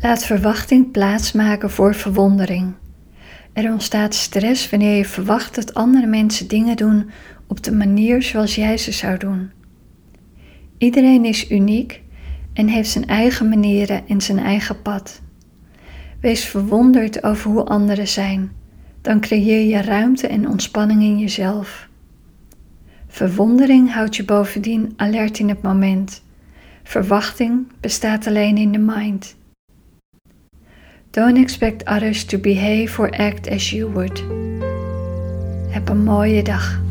Laat verwachting plaatsmaken voor verwondering. Er ontstaat stress wanneer je verwacht dat andere mensen dingen doen op de manier zoals jij ze zou doen. Iedereen is uniek en heeft zijn eigen manieren en zijn eigen pad. Wees verwonderd over hoe anderen zijn. Dan creëer je ruimte en ontspanning in jezelf. Verwondering houdt je bovendien alert in het moment. Verwachting bestaat alleen in de mind. Don't expect others to behave or act as you would. Heb een mooie dag.